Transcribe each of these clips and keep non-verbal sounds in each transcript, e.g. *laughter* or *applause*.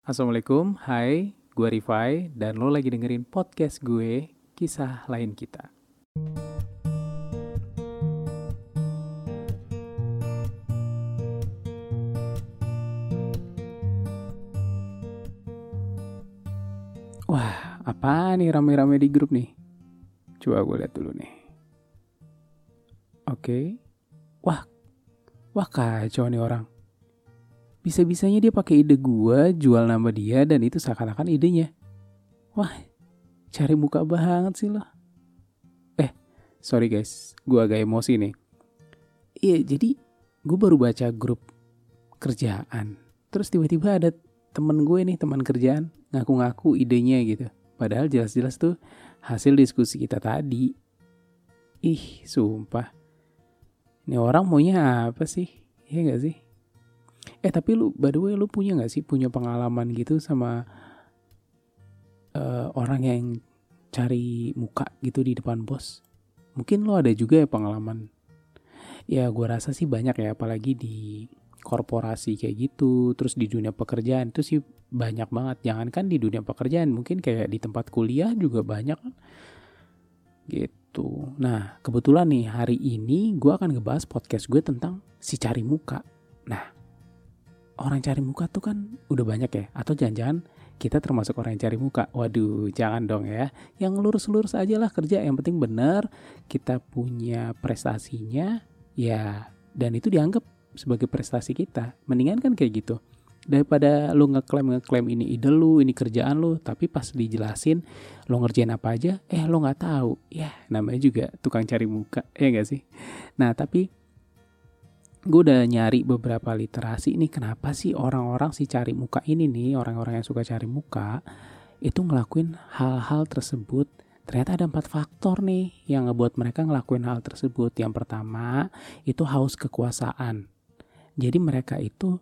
Assalamualaikum, hai, gue Rifai, dan lo lagi dengerin podcast gue, Kisah Lain Kita. Wah, apa nih rame-rame di grup nih? Coba gue lihat dulu nih. Oke. Wah, wah kacau nih orang. Bisa-bisanya dia pakai ide gue jual nama dia dan itu seakan-akan idenya. Wah, cari muka banget sih lo. Eh, sorry guys, gue agak emosi nih. Iya, jadi gue baru baca grup kerjaan. Terus tiba-tiba ada temen gue nih, teman kerjaan, ngaku-ngaku idenya gitu. Padahal jelas-jelas tuh hasil diskusi kita tadi. Ih, sumpah. Ini orang maunya apa sih? Iya gak sih? Eh tapi lu by the way lu punya gak sih punya pengalaman gitu sama uh, orang yang cari muka gitu di depan bos? Mungkin lo ada juga ya pengalaman. Ya gue rasa sih banyak ya apalagi di korporasi kayak gitu, terus di dunia pekerjaan itu sih banyak banget. Jangankan di dunia pekerjaan, mungkin kayak di tempat kuliah juga banyak kan. Gitu. Nah, kebetulan nih hari ini gue akan ngebahas podcast gue tentang si cari muka. Nah, orang cari muka tuh kan udah banyak ya. Atau jangan-jangan kita termasuk orang yang cari muka. Waduh jangan dong ya. Yang lurus-lurus aja lah kerja. Yang penting bener kita punya prestasinya ya dan itu dianggap sebagai prestasi kita. Mendingan kan kayak gitu. Daripada lu ngeklaim ngeklaim ini ide lu ini kerjaan lu tapi pas dijelasin lu ngerjain apa aja eh lu nggak tahu. Ya namanya juga tukang cari muka. Ya gak sih? Nah tapi gue udah nyari beberapa literasi nih kenapa sih orang-orang si cari muka ini nih orang-orang yang suka cari muka itu ngelakuin hal-hal tersebut. Ternyata ada empat faktor nih yang ngebuat mereka ngelakuin hal tersebut. Yang pertama itu haus kekuasaan. Jadi mereka itu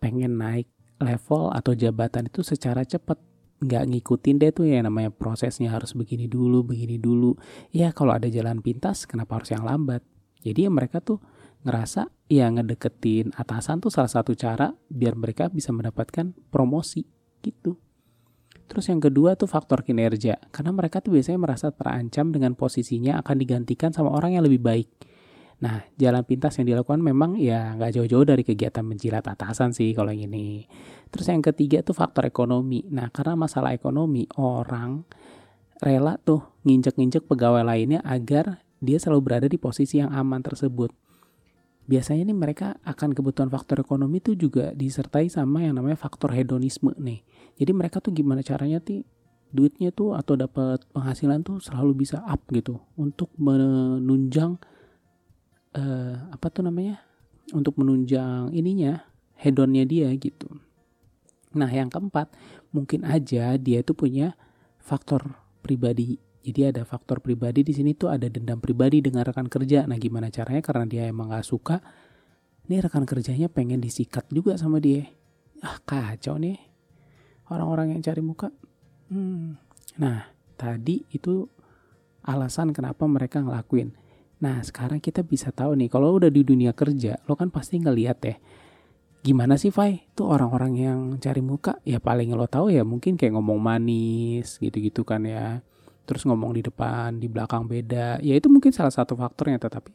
pengen naik level atau jabatan itu secara cepat. Nggak ngikutin deh tuh ya namanya prosesnya harus begini dulu begini dulu. Ya kalau ada jalan pintas kenapa harus yang lambat? Jadi ya mereka tuh ngerasa ya ngedeketin atasan tuh salah satu cara biar mereka bisa mendapatkan promosi gitu. Terus yang kedua tuh faktor kinerja, karena mereka tuh biasanya merasa terancam dengan posisinya akan digantikan sama orang yang lebih baik. Nah, jalan pintas yang dilakukan memang ya nggak jauh-jauh dari kegiatan menjilat atasan sih kalau yang ini. Terus yang ketiga tuh faktor ekonomi. Nah, karena masalah ekonomi, orang rela tuh nginjek-nginjek pegawai lainnya agar dia selalu berada di posisi yang aman tersebut biasanya nih mereka akan kebutuhan faktor ekonomi itu juga disertai sama yang namanya faktor hedonisme nih. Jadi mereka tuh gimana caranya sih duitnya tuh atau dapat penghasilan tuh selalu bisa up gitu untuk menunjang uh, apa tuh namanya? Untuk menunjang ininya hedonnya dia gitu. Nah, yang keempat, mungkin aja dia itu punya faktor pribadi jadi ada faktor pribadi di sini tuh ada dendam pribadi dengan rekan kerja. Nah gimana caranya? Karena dia emang gak suka. Nih rekan kerjanya pengen disikat juga sama dia. Ah kacau nih. Orang-orang yang cari muka. Hmm. Nah tadi itu alasan kenapa mereka ngelakuin. Nah sekarang kita bisa tahu nih kalau udah di dunia kerja lo kan pasti ngeliat ya gimana sih Fai? Tuh orang-orang yang cari muka ya paling lo tahu ya mungkin kayak ngomong manis gitu-gitu kan ya terus ngomong di depan, di belakang beda. Ya itu mungkin salah satu faktornya tetapi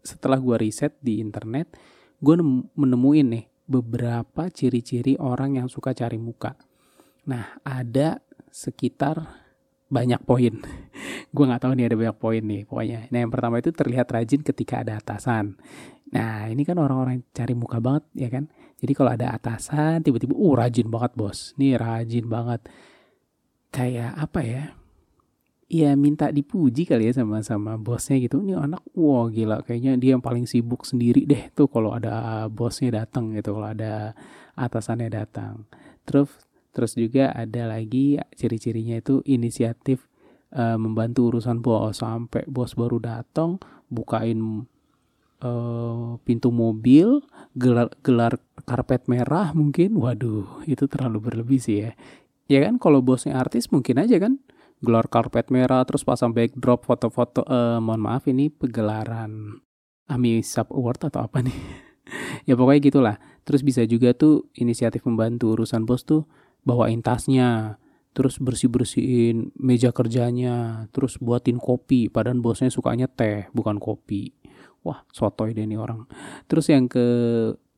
setelah gue riset di internet, gue menemuin nih beberapa ciri-ciri orang yang suka cari muka. Nah, ada sekitar banyak poin. *laughs* gue nggak tahu nih ada banyak poin nih pokoknya. Nah, yang pertama itu terlihat rajin ketika ada atasan. Nah, ini kan orang-orang cari muka banget ya kan. Jadi kalau ada atasan tiba-tiba uh rajin banget, Bos. Nih rajin banget. Kayak apa ya? Ya minta dipuji kali ya sama sama bosnya gitu. Ini anak wah gila kayaknya dia yang paling sibuk sendiri deh tuh kalau ada bosnya datang gitu kalau ada atasannya datang. Terus terus juga ada lagi ciri-cirinya itu inisiatif uh, membantu urusan bos sampai bos baru datang bukain uh, pintu mobil gelar gelar karpet merah mungkin. Waduh itu terlalu berlebih sih ya. Ya kan kalau bosnya artis mungkin aja kan gelar karpet merah terus pasang backdrop foto-foto uh, mohon maaf ini pegelaran AMI Sub Award atau apa nih *laughs* ya pokoknya gitulah terus bisa juga tuh inisiatif membantu urusan bos tuh bawain tasnya, terus bersih-bersihin meja kerjanya, terus buatin kopi, padahal bosnya sukanya teh, bukan kopi. Wah, sotoy deh nih orang. Terus yang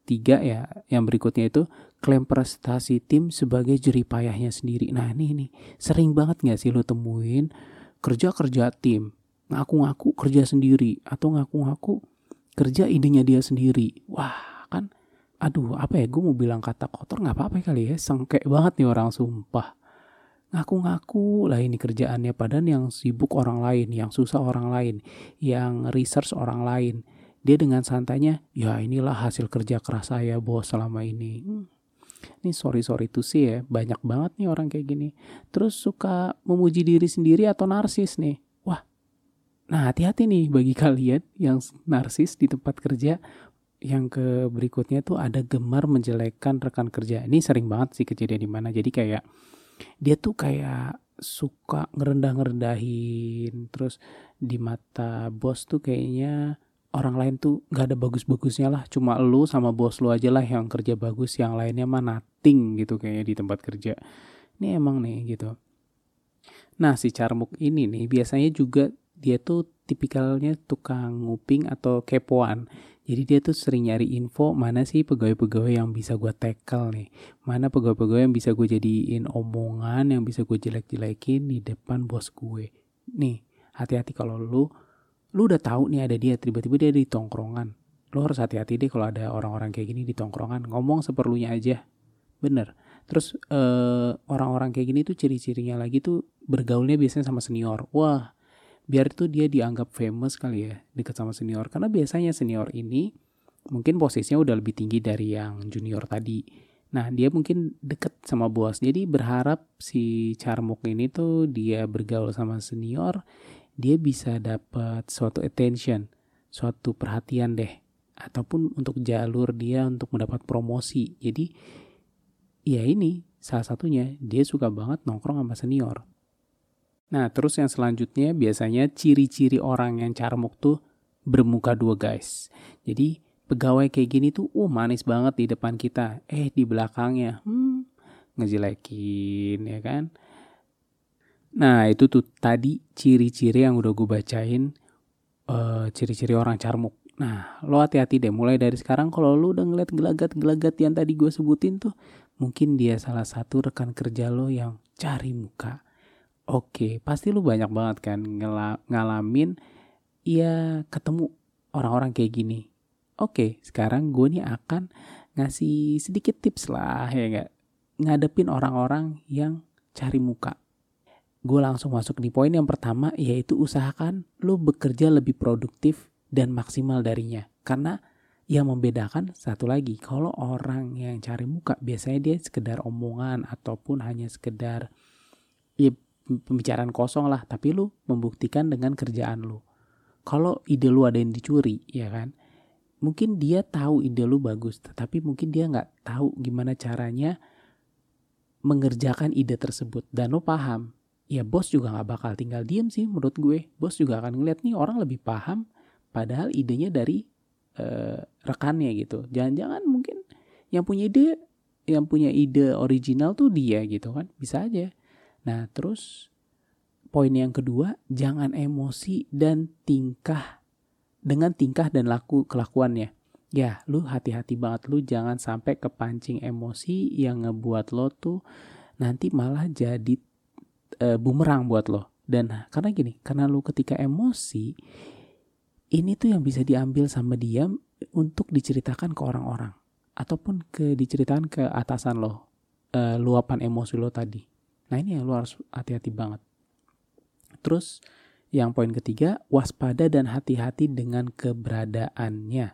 ketiga ya, yang berikutnya itu klaim prestasi tim sebagai jeripayahnya sendiri. Nah ini nih, sering banget gak sih lo temuin kerja-kerja tim, ngaku-ngaku kerja sendiri, atau ngaku-ngaku kerja idenya dia sendiri. Wah, kan aduh apa ya gue mau bilang kata kotor nggak apa-apa kali ya sengkek banget nih orang sumpah ngaku-ngaku lah ini kerjaannya padahal yang sibuk orang lain yang susah orang lain yang research orang lain dia dengan santainya ya inilah hasil kerja keras saya bos selama ini hmm. ini sorry sorry tuh sih ya banyak banget nih orang kayak gini terus suka memuji diri sendiri atau narsis nih wah nah hati-hati nih bagi *laughs* kalian yang narsis di tempat kerja yang ke berikutnya tuh ada gemar menjelekkan rekan kerja. Ini sering banget sih kejadian di mana. Jadi kayak dia tuh kayak suka ngerendah-ngerendahin terus di mata bos tuh kayaknya orang lain tuh gak ada bagus-bagusnya lah cuma lu sama bos lu aja lah yang kerja bagus yang lainnya mah nothing gitu kayaknya di tempat kerja ini emang nih gitu nah si Carmuk ini nih biasanya juga dia tuh tipikalnya tukang nguping atau kepoan jadi dia tuh sering nyari info mana sih pegawai-pegawai yang bisa gue tackle nih. Mana pegawai-pegawai yang bisa gue jadiin omongan, yang bisa gue jelek-jelekin di depan bos gue. Nih, hati-hati kalau lu, lu udah tahu nih ada dia, tiba-tiba dia di tongkrongan. Lu harus hati-hati deh kalau ada orang-orang kayak gini di tongkrongan. Ngomong seperlunya aja. Bener. Terus uh, orang-orang kayak gini tuh ciri-cirinya lagi tuh bergaulnya biasanya sama senior. Wah, biar itu dia dianggap famous kali ya dekat sama senior karena biasanya senior ini mungkin posisinya udah lebih tinggi dari yang junior tadi nah dia mungkin deket sama bos jadi berharap si Charmok ini tuh dia bergaul sama senior dia bisa dapat suatu attention suatu perhatian deh ataupun untuk jalur dia untuk mendapat promosi jadi ya ini salah satunya dia suka banget nongkrong sama senior Nah, terus yang selanjutnya biasanya ciri-ciri orang yang carmuk tuh bermuka dua guys. Jadi pegawai kayak gini tuh, uh manis banget di depan kita. Eh di belakangnya, hmm, ngejelekin ya kan. Nah itu tuh tadi ciri-ciri yang udah gue bacain uh, ciri-ciri orang carmuk. Nah lo hati-hati deh mulai dari sekarang kalau lo udah ngeliat gelagat-gelagat yang tadi gue sebutin tuh mungkin dia salah satu rekan kerja lo yang cari muka Oke, pasti lu banyak banget kan ngalamin ya ketemu orang-orang kayak gini. Oke, sekarang gue nih akan ngasih sedikit tips lah ya gak? Ngadepin orang-orang yang cari muka. Gue langsung masuk di poin yang pertama yaitu usahakan lu bekerja lebih produktif dan maksimal darinya. Karena yang membedakan satu lagi, kalau orang yang cari muka biasanya dia sekedar omongan ataupun hanya sekedar ya pembicaraan kosong lah tapi lu membuktikan dengan kerjaan lu. Kalau ide lu ada yang dicuri ya kan? Mungkin dia tahu ide lu bagus tetapi mungkin dia nggak tahu gimana caranya mengerjakan ide tersebut. Dan lu paham ya bos juga nggak bakal tinggal diem sih menurut gue. Bos juga akan ngeliat nih orang lebih paham padahal idenya dari uh, rekannya gitu. Jangan-jangan mungkin yang punya ide yang punya ide original tuh dia gitu kan. Bisa aja. Nah, terus poin yang kedua, jangan emosi dan tingkah dengan tingkah dan laku kelakuannya. Ya, lu hati-hati banget. Lu jangan sampai kepancing emosi yang ngebuat lo tuh nanti malah jadi e, bumerang buat lo. Dan karena gini, karena lu ketika emosi ini tuh yang bisa diambil sama dia untuk diceritakan ke orang-orang ataupun ke diceritakan ke atasan lo. E, luapan emosi lo tadi. Nah ini yang lu harus hati-hati banget. Terus yang poin ketiga, waspada dan hati-hati dengan keberadaannya.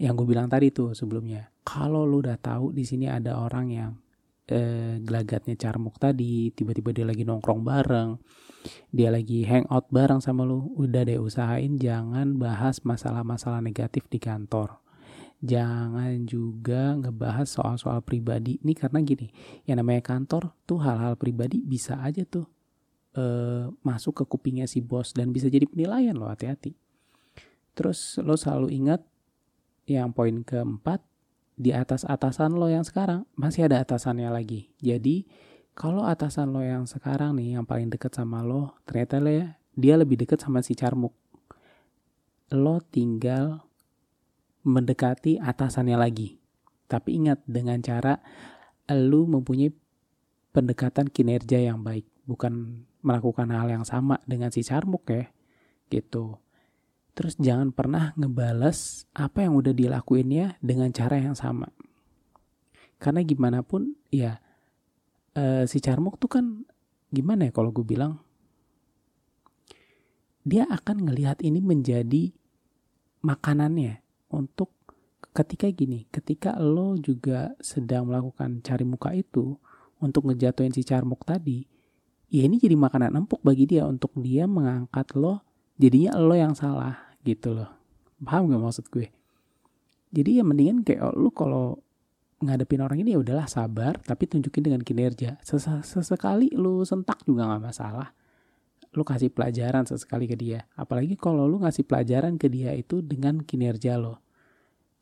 Yang gue bilang tadi tuh sebelumnya. Kalau lu udah tahu di sini ada orang yang eh, gelagatnya carmuk tadi, tiba-tiba dia lagi nongkrong bareng, dia lagi hangout bareng sama lu, udah deh usahain jangan bahas masalah-masalah negatif di kantor. Jangan juga ngebahas soal-soal pribadi. Ini karena gini yang namanya kantor tuh hal-hal pribadi bisa aja tuh uh, masuk ke kupingnya si bos dan bisa jadi penilaian lo hati-hati. Terus lo selalu ingat yang poin keempat di atas atasan lo yang sekarang masih ada atasannya lagi. Jadi kalau atasan lo yang sekarang nih yang paling deket sama lo ternyata lo ya dia lebih deket sama si Carmuk. Lo tinggal mendekati atasannya lagi. Tapi ingat dengan cara lo mempunyai pendekatan kinerja yang baik, bukan melakukan hal yang sama dengan si Carmuk ya. Gitu. Terus jangan pernah ngebales apa yang udah dilakuinnya dengan cara yang sama. Karena gimana pun ya uh, si Carmuk tuh kan gimana ya kalau gue bilang dia akan ngelihat ini menjadi makanannya untuk ketika gini, ketika lo juga sedang melakukan cari muka itu untuk ngejatuhin si Carmuk tadi, ya ini jadi makanan empuk bagi dia untuk dia mengangkat lo jadinya lo yang salah gitu loh. Paham gak maksud gue? Jadi ya mendingan kayak oh, lu kalau ngadepin orang ini ya udahlah sabar tapi tunjukin dengan kinerja. Ses sesekali lu sentak juga nggak masalah. Lu kasih pelajaran sesekali ke dia. Apalagi kalau lu ngasih pelajaran ke dia itu dengan kinerja lo.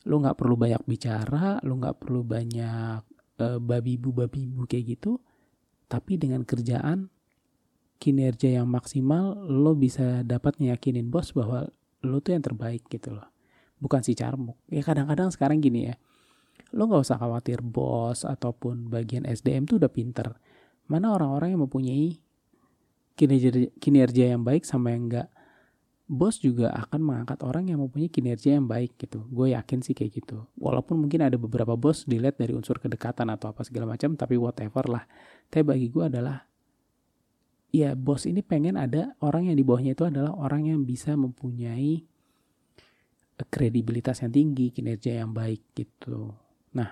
Lu nggak perlu banyak bicara lu nggak perlu banyak uh, babi bu babi bu kayak gitu tapi dengan kerjaan kinerja yang maksimal lo bisa dapat meyakinin bos bahwa lo tuh yang terbaik gitu loh. Bukan si carmuk. Ya kadang-kadang sekarang gini ya lo nggak usah khawatir bos ataupun bagian SDM tuh udah pinter. Mana orang-orang yang mempunyai kinerja kinerja yang baik sama yang enggak bos juga akan mengangkat orang yang mempunyai kinerja yang baik gitu. Gue yakin sih kayak gitu. Walaupun mungkin ada beberapa bos dilihat dari unsur kedekatan atau apa segala macam tapi whatever lah. Tapi bagi gue adalah ya bos ini pengen ada orang yang di bawahnya itu adalah orang yang bisa mempunyai eh, kredibilitas yang tinggi, kinerja yang baik gitu. Nah,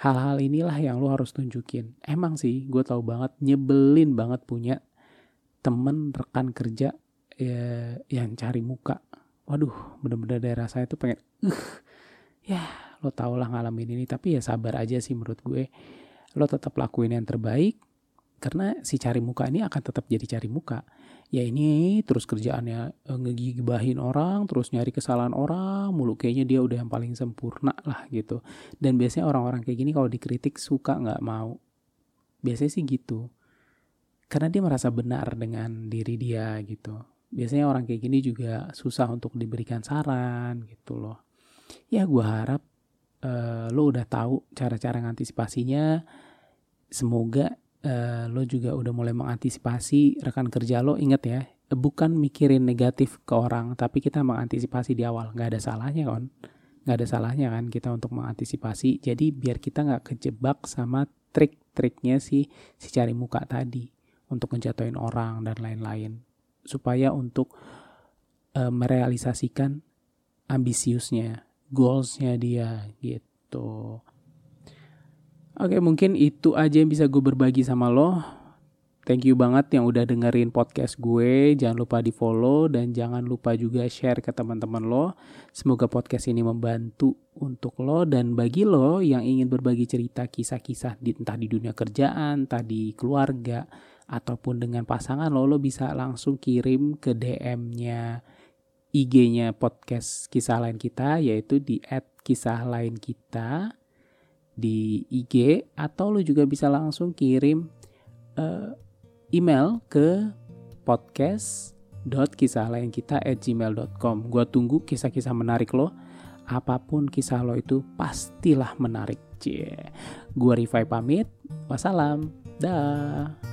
hal-hal inilah yang lo harus tunjukin. Emang sih, gue tahu banget nyebelin banget punya temen rekan kerja ya, yang cari muka. Waduh, bener-bener daerah saya tuh pengen, uh, ya lo tau lah ngalamin ini. Tapi ya sabar aja sih menurut gue. Lo tetap lakuin yang terbaik, karena si cari muka ini akan tetap jadi cari muka. Ya ini terus kerjaannya eh, ngegibahin orang terus nyari kesalahan orang mulu. Kayaknya dia udah yang paling sempurna lah gitu. Dan biasanya orang-orang kayak gini kalau dikritik suka nggak mau. Biasanya sih gitu. Karena dia merasa benar dengan diri dia gitu. Biasanya orang kayak gini juga susah untuk diberikan saran gitu loh. Ya gue harap uh, lo udah tahu cara-cara ngantisipasinya. Semoga uh, lo juga udah mulai mengantisipasi rekan kerja lo. Inget ya bukan mikirin negatif ke orang tapi kita mengantisipasi di awal. Nggak ada salahnya kan nggak ada salahnya kan kita untuk mengantisipasi. Jadi biar kita nggak kejebak sama trik-triknya si si cari muka tadi untuk ngejatuhin orang dan lain-lain. Supaya untuk uh, merealisasikan ambisiusnya goalsnya dia gitu Oke, mungkin itu aja yang bisa gue berbagi sama lo. Thank you banget yang udah dengerin podcast gue. Jangan lupa di follow dan jangan lupa juga share ke teman-teman lo. Semoga podcast ini membantu untuk lo dan bagi lo yang ingin berbagi cerita kisah-kisah di, entah di dunia kerjaan, entah di keluarga, ataupun dengan pasangan lo, lo bisa langsung kirim ke DM-nya IG-nya podcast kisah lain kita yaitu di @kisah lain kita di IG atau lu juga bisa langsung kirim uh, email ke podcast kisah lain kita at gmail.com Gua tunggu kisah-kisah menarik lo. Apa pun kisah lo itu pastilah menarik cie. Gua Rifai pamit. Wassalam. Dah